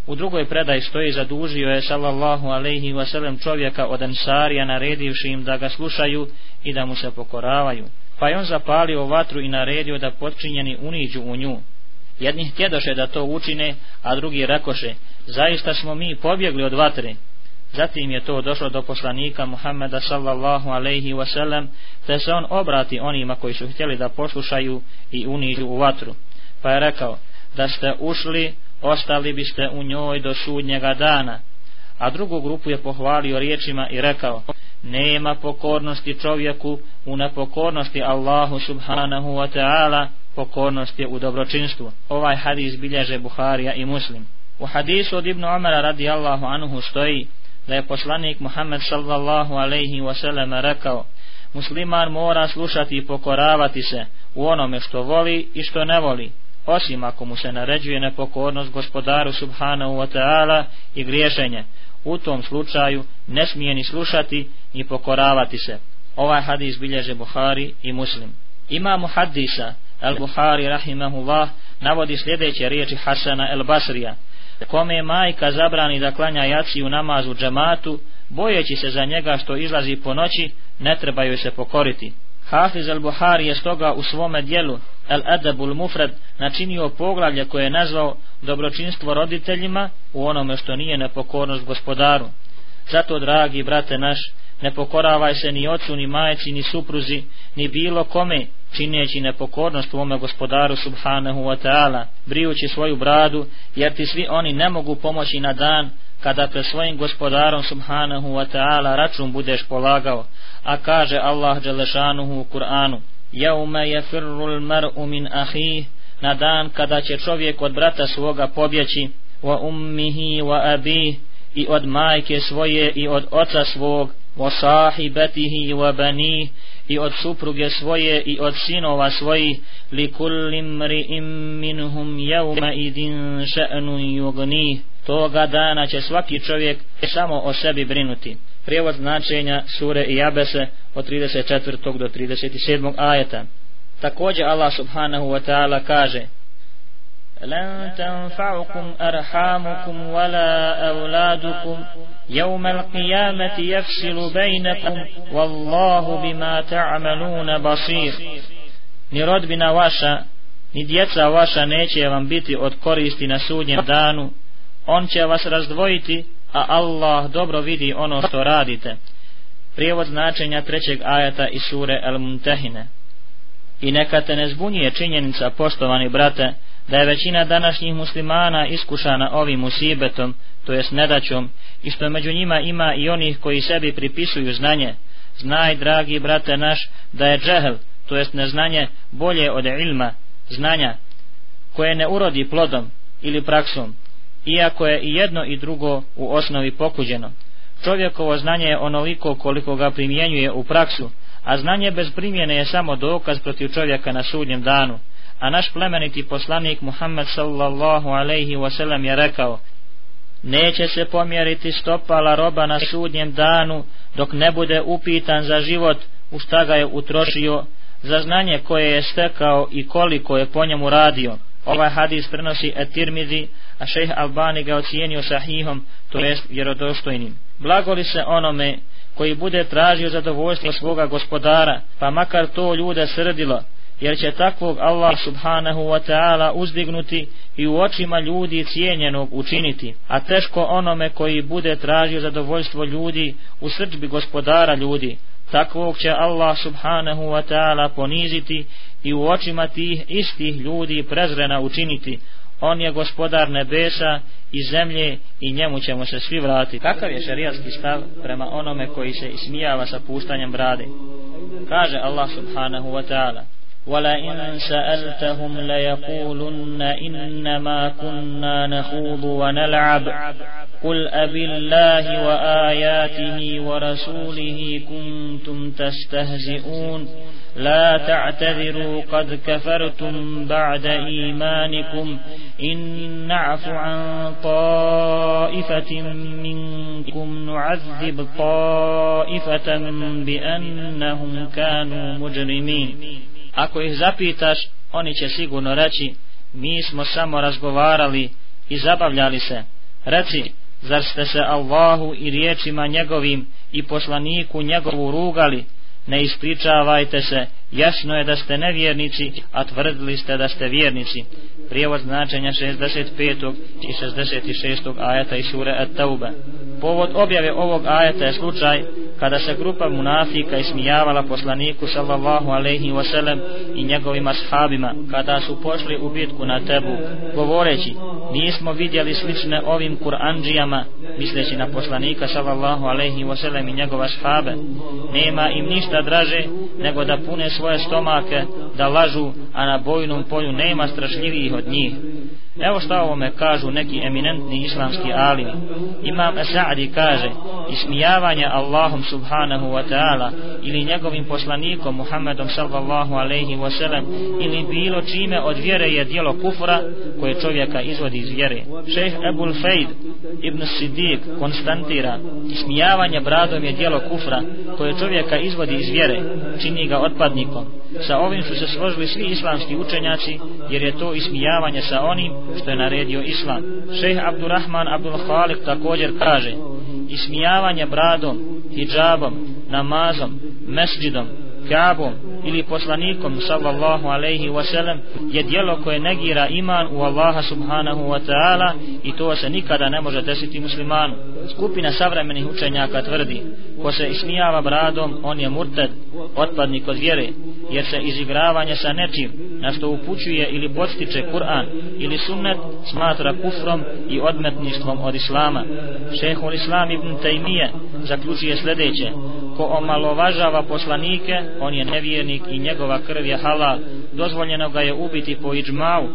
U drugoj predaj stoji zadužio je sallallahu alaihi wasallam čovjeka od ansarija naredivši im da ga slušaju i da mu se pokoravaju. Pa je on zapalio vatru i naredio da počinjeni uniđu u nju. Jedni htjedoše da to učine, a drugi rekoše, zaista smo mi pobjegli od vatre. Zatim je to došlo do poslanika Muhammeda sallallahu alaihi wasallam, te se on obrati onima koji su htjeli da poslušaju i uniđu u vatru. Pa je rekao, da ste ušli, ostali biste u njoj do sudnjega dana. A drugu grupu je pohvalio riječima i rekao, nema pokornosti čovjeku u nepokornosti Allahu subhanahu wa ta'ala, pokornost je u dobročinstvu. Ovaj hadis bilježe Buharija i Muslim. U hadisu od Ibnu Omara radijallahu anhu stoji da je poslanik Muhammed sallallahu alaihi wasallam rekao musliman mora slušati i pokoravati se u onome što voli i što ne voli osim ako mu se naređuje nepokornost gospodaru subhanahu wa ta'ala i griješenje. U tom slučaju ne smije ni slušati ni pokoravati se. Ovaj hadis bilježe Buhari i Muslim. Imamo hadisa Al-Buhari rahimahullah navodi sljedeće riječi Hasana el-Basrija kome majka zabrani da klanja jaci u namazu džematu, bojeći se za njega što izlazi po noći, ne treba joj se pokoriti. Hafiz al-Buhari je stoga u svome dijelu Al-Adabul Mufrad načinio poglavlje koje je nazvao dobročinstvo roditeljima u onome što nije nepokornost gospodaru. Zato, dragi brate naš, ne pokoravaj se ni ocu, ni majci, ni supruzi, ni bilo kome, čineći nepokornost ome gospodaru subhanahu wa ta'ala, brijući svoju bradu, jer ti svi oni ne mogu pomoći na dan kada pred svojim gospodarom subhanahu wa ta'ala račun budeš polagao, a kaže Allah Đelešanuhu u Kur'anu, Jaume je firrul mar'u min ahih, na dan kada će čovjek od brata svoga pobjeći, wa ummihi wa abih, i od majke svoje i od oca svog, wa sahibatihi wa banih, i od supruge svoje i od sinova svojih li kullim ri'im minhum jevma idin še'nu yugnih toga dana će svaki čovjek samo o sebi brinuti prijevod značenja sure i abese od 34. do 37. ajeta također Allah subhanahu wa ta'ala kaže لن تنفعكم أرحامكم ولا أولادكم يوم القيامة يفصل بينكم والله بما تعملون بصير ni rodbina vaša, ni djeca vaša neće vam biti od koristi na sudnjem danu, on će vas razdvojiti, a Allah dobro vidi ono što radite. Prijevod značenja trećeg ajata iz sure El Muntehine. I neka te ne zbunije činjenica, poštovani brate, da je većina današnjih muslimana iskušana ovim musibetom, to jest nedaćom, i što među njima ima i onih koji sebi pripisuju znanje. Znaj, dragi brate naš, da je džehl, to jest neznanje, bolje od ilma, znanja, koje ne urodi plodom ili praksom, iako je i jedno i drugo u osnovi pokuđeno. Čovjekovo znanje je onoliko koliko ga primjenjuje u praksu, a znanje bez primjene je samo dokaz protiv čovjeka na sudnjem danu a naš plemeniti poslanik Muhammed sallallahu alaihi wasallam je rekao neće se pomjeriti stopala roba na sudnjem danu dok ne bude upitan za život u šta ga je utrošio za znanje koje je stekao i koliko je po njemu radio Ovaj hadis prenosi At-Tirmidhi, a šejh Albani ga ocijenio sahihom, to jest vjerodostojnim. Blagoli se onome koji bude tražio zadovoljstvo svoga gospodara, pa makar to ljude srdilo, jer će takvog Allah subhanahu wa ta'ala uzdignuti i u očima ljudi cijenjenog učiniti, a teško onome koji bude tražio zadovoljstvo ljudi u srđbi gospodara ljudi, takvog će Allah subhanahu wa ta'ala poniziti i u očima tih istih ljudi prezrena učiniti. On je gospodar nebesa i zemlje i njemu ćemo se svi vratiti. Kakav je šarijatski stav prema onome koji se ismijava sa puštanjem brade? Kaže Allah subhanahu wa ta'ala ولئن سألتهم ليقولن إنما كنا نخوض ونلعب. قل أبي الله وآياته ورسوله كنتم تستهزئون. لا تعتذروا قد كفرتم بعد إيمانكم. إن نعف عن طائفة منكم نعذب طائفة بأنهم كانوا مجرمين. Ako ih zapitaš, oni će sigurno reći, mi smo samo razgovarali i zabavljali se. Reci, zar ste se Allahu i riječima njegovim i poslaniku njegovu rugali, ne ispričavajte se, jasno je da ste nevjernici, a tvrdili ste da ste vjernici. Prijevod značenja 65. i 66. ajata iz sure At-Tauba. Povod objave ovog ajata je slučaj kada se grupa munafika ismijavala poslaniku sallallahu alaihi wasallam i njegovim ashabima kada su pošli u bitku na tebu govoreći nismo vidjeli slične ovim kuranđijama misleći na poslanika sallallahu alaihi wasallam i njegova ashabe nema im ništa draže nego da pune svoje stomake da lažu a na bojnom polju nema strašljivijih od njih. Evo šta ovome kažu neki eminentni islamski alimi. Imam Sa'di kaže, ismijavanje Allahom subhanahu wa ta'ala ili njegovim poslanikom Muhammedom sallallahu alaihi wa sallam ili bilo čime od vjere je dijelo kufra koje čovjeka izvodi iz vjere. Šejh Ebul Fejd ibn Siddiq konstantira, ismijavanje bradom je dijelo kufra koje čovjeka izvodi iz vjere, čini ga otpadnikom. Sa ovim su se složili svi islamski učenjaci jer je to ismijavanje sa onim što je naredio islam. Šejh Abdurrahman Abdul Khalik također kaže ismijavanje bradom, hijabom, namazom, mesđidom, kabom ili poslanikom sallallahu alaihi wasallam je dijelo koje negira iman u Allaha subhanahu wa ta'ala i to se nikada ne može desiti muslimanu. Skupina savremenih učenjaka tvrdi ko se ismijava bradom on je murted, otpadnik od vjere jer se izigravanje sa nečim na što upućuje ili podstiče Kur'an ili sunnet smatra kufrom i odmetništvom od Islama. Šehol Islam ibn Taymiye zaključuje sljedeće. Ko omalovažava poslanike on je nevjernik i njegova krv je halal. Dozvoljeno ga je ubiti po iđmau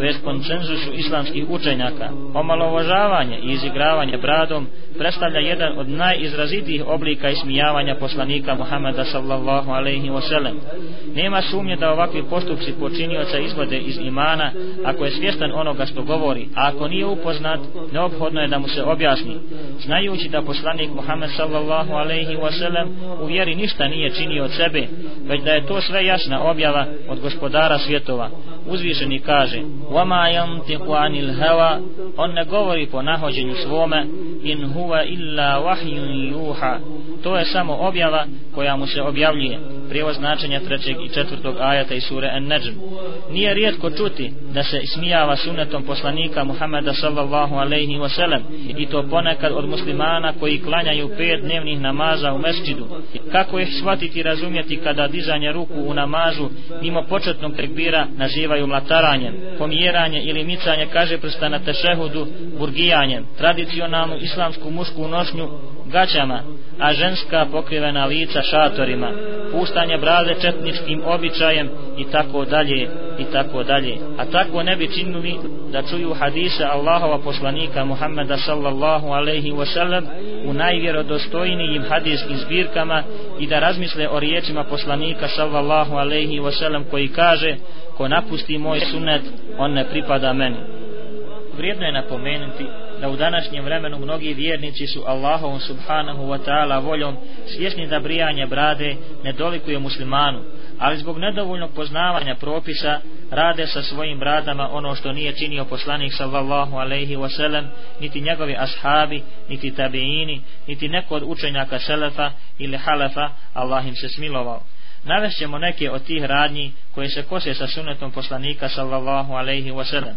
to jest koncenzusu islamskih učenjaka omalovažavanje i izigravanje bradom predstavlja jedan od najizrazitijih oblika ismijavanja poslanika Muhammeda sallallahu alaihi wasallam. Nema sumnje da ovakvi postupci počinioca izvode iz imana ako je svjestan onoga što govori, a ako nije upoznat, neophodno je da mu se objasni. Znajući da poslanik Muhammed sallallahu alaihi wasallam u vjeri ništa nije činio od sebe, već da je to sve jasna objava od gospodara svjetova. Uzvišeni kaže, وَمَا يَمْتِقُ عَنِ الْهَوَا On ne govori po nahođenju svome, in huwa illa wahyun yuha to je samo objava koja mu se objavljuje prijevoz značenja trećeg i četvrtog ajata iz sure An-Najm. Nije rijetko čuti da se smijava sunnetom poslanika Muhammeda sallallahu alejhi ve sellem i to ponekad od muslimana koji klanjaju pet dnevnih namaza u mesdžidu. Kako ih shvatiti i razumjeti kada dizanje ruku u namazu mimo početnog tekbira nazivaju mlataranjem, pomjeranje ili micanje kaže prsta na tešehudu burgijanjem, tradicionalnu islamsku mušku nošnju gaćama, a ženska pokrivena lica šatorima, puštanje brade četničkim običajem i tako dalje i tako dalje. A tako ne bi činili da čuju hadise Allahova poslanika Muhammeda sallallahu alaihi wasallam u najvjerodostojnijim hadijskim zbirkama i da razmisle o riječima poslanika sallallahu alaihi wasallam koji kaže ko napusti moj sunet, on ne pripada meni. Vrijedno je napomenuti da u današnjem vremenu mnogi vjernici su Allahom subhanahu wa ta'ala voljom svjesni da brijanje brade ne dolikuje muslimanu, ali zbog nedovoljnog poznavanja propisa rade sa svojim bradama ono što nije činio poslanik sallallahu alaihi wasallam, niti njegovi ashabi, niti tabiini, niti neko od učenjaka selefa ili halefa, Allah im se smilovao. Navešćemo neke od tih radnji koje se kose sa sunetom poslanika sallallahu alaihi wasallam.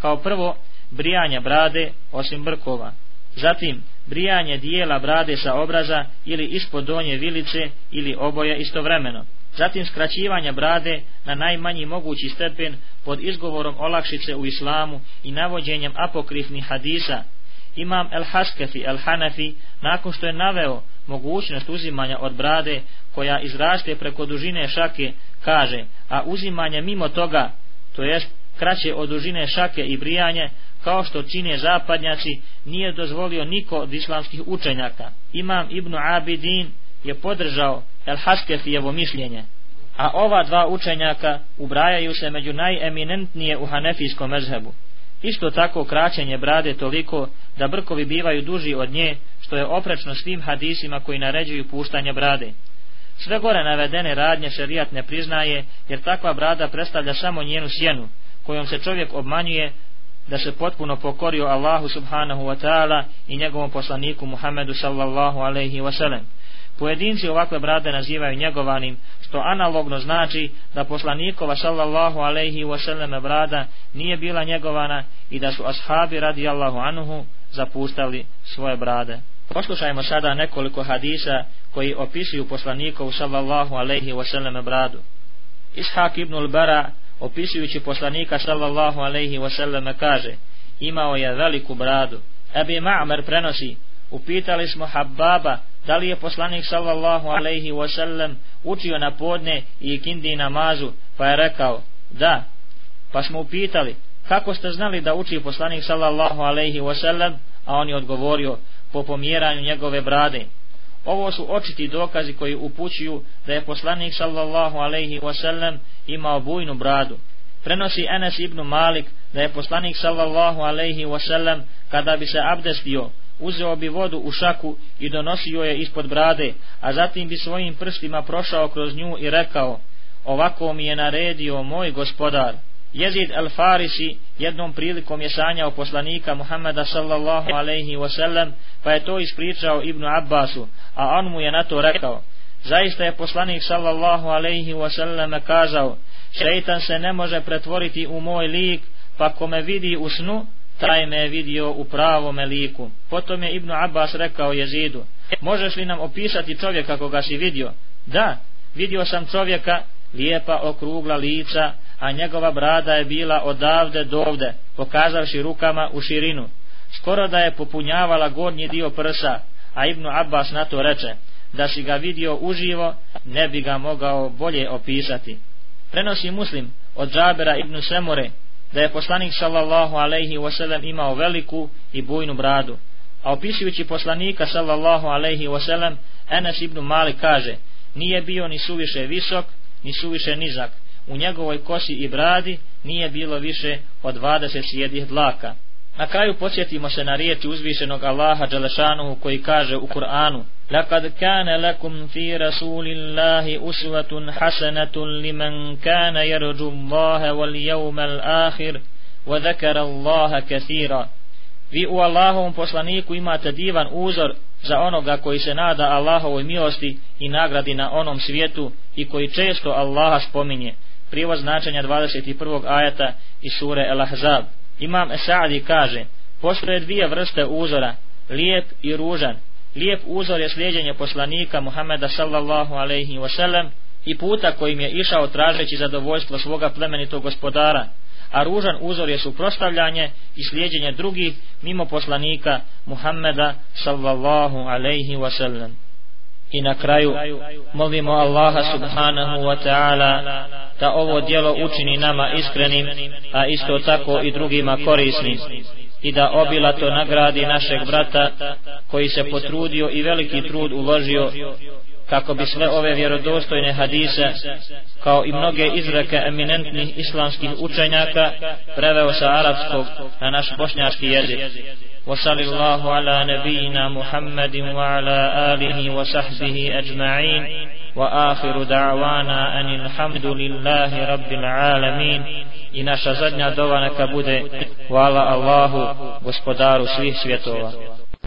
Kao prvo, brijanje brade osim brkova. Zatim, brijanje dijela brade sa obraza ili ispod donje vilice ili oboje istovremeno. Zatim skraćivanje brade na najmanji mogući stepen pod izgovorom olakšice u islamu i navođenjem apokrifnih hadisa. Imam El Haskefi El Hanafi nakon što je naveo mogućnost uzimanja od brade koja izraste preko dužine šake kaže, a uzimanje mimo toga, to jest kraće od dužine šake i brijanje, kao što čine zapadnjaci, nije dozvolio niko od islamskih učenjaka. Imam Ibn Abidin je podržao El Haskefijevo mišljenje, a ova dva učenjaka ubrajaju se među najeminentnije u hanefijskom mezhebu. Isto tako kraćenje brade toliko da brkovi bivaju duži od nje, što je oprečno svim hadisima koji naređuju puštanje brade. Sve gore navedene radnje šerijat ne priznaje, jer takva brada predstavlja samo njenu sjenu, kojom se čovjek obmanjuje da se potpuno pokorio Allahu subhanahu wa ta'ala i njegovom poslaniku Muhammedu sallallahu alaihi wa sallam. Pojedinci ovakve brade nazivaju njegovanim, što analogno znači da poslanikova sallallahu alaihi wa sallam brada nije bila njegovana i da su ashabi radi Allahu anuhu zapustali svoje brade. Poslušajmo sada nekoliko hadisa koji opisuju poslanikovu sallallahu alaihi wa sallam bradu. Ishak ibn al-Bara opisujući poslanika sallallahu alaihi wasallam kaže imao je veliku bradu. Ebi Ma'mer prenosi upitali smo Habbaba da li je poslanik sallallahu alaihi wasallam učio na podne i kindi namazu pa je rekao da pa smo upitali kako ste znali da uči poslanik sallallahu alaihi wasallam a on je odgovorio po pomjeranju njegove brade ovo su očiti dokazi koji upućuju da je poslanik sallallahu alaihi wasallam imao bujnu bradu prenosi Enes ibn Malik da je poslanik sallallahu alaihi wasallam kada bi se abdestio uzeo bi vodu u šaku i donosio je ispod brade, a zatim bi svojim prstima prošao kroz nju i rekao, ovako mi je naredio moj gospodar. Jezid al-Farisi jednom prilikom je sanjao poslanika Muhammeda sallallahu alaihi wasallam, pa je to ispričao Ibnu Abbasu, a on mu je na to rekao, zaista je poslanik sallallahu alaihi wasallam kazao, šeitan se ne može pretvoriti u moj lik, pa ko me vidi u snu, taj me je vidio u pravome liku. Potom je Ibnu Abbas rekao jezidu, možeš li nam opisati čovjeka koga si vidio? Da, vidio sam čovjeka, lijepa okrugla lica, a njegova brada je bila odavde do ovde, pokazavši rukama u širinu. Skoro da je popunjavala gornji dio prsa, a Ibnu Abbas na to reče, da si ga vidio uživo, ne bi ga mogao bolje opisati. Prenosi muslim od Džabera Ibnu Semure, da je poslanik sallallahu alaihi wasallam imao veliku i bujnu bradu. A opisujući poslanika sallallahu alaihi wasallam, Enes ibn Malik kaže, nije bio ni suviše visok, ni suviše nizak U njegovoj kosi i bradi nije bilo više od 20 sjedih dlaka. Na kraju podsjetimo se na riječi uzvišenog Allaha Đalešanuhu koji kaže u Kur'anu لقد كان لكم في رسول الله أسوة حسنة لمن كان يرجو الله واليوم الآخر وذكر الله كثيرا Vi u Allahovom poslaniku imate divan uzor za onoga koji se nada Allahovoj milosti i nagradi na onom svijetu i koji često Allaha spominje. Prijevoz značenja 21. ajata iz sure El Ahzab. Imam Esadi kaže, postoje dvije vrste uzora, lijep i ružan. Lijep uzor je slijedjenje poslanika Muhameda sallallahu alaihi wa sallam i puta kojim je išao tražeći zadovoljstvo svoga plemenitog gospodara, a ružan uzor je suprostavljanje i slijedjenje drugih mimo poslanika Muhammeda sallallahu alaihi wa sallam. I na kraju molimo Allaha subhanahu wa ta'ala da ovo djelo učini nama iskrenim, a isto tako i drugima korisnim. I da obilato nagradi našeg brata koji se potrudio i veliki trud uložio kako bi sve ove vjerodostojne hadise kao i mnoge izreke eminentnih islamskih učenjaka preveo sa arapskog na naš bošnjački jezik. وصلى الله على نبينا محمد وعلى آله وصحبه أجمعين وآخر دعوانا أن الحمد لله رب العالمين i naša zadnja dova neka bude hvala Allahu gospodaru svih svjetova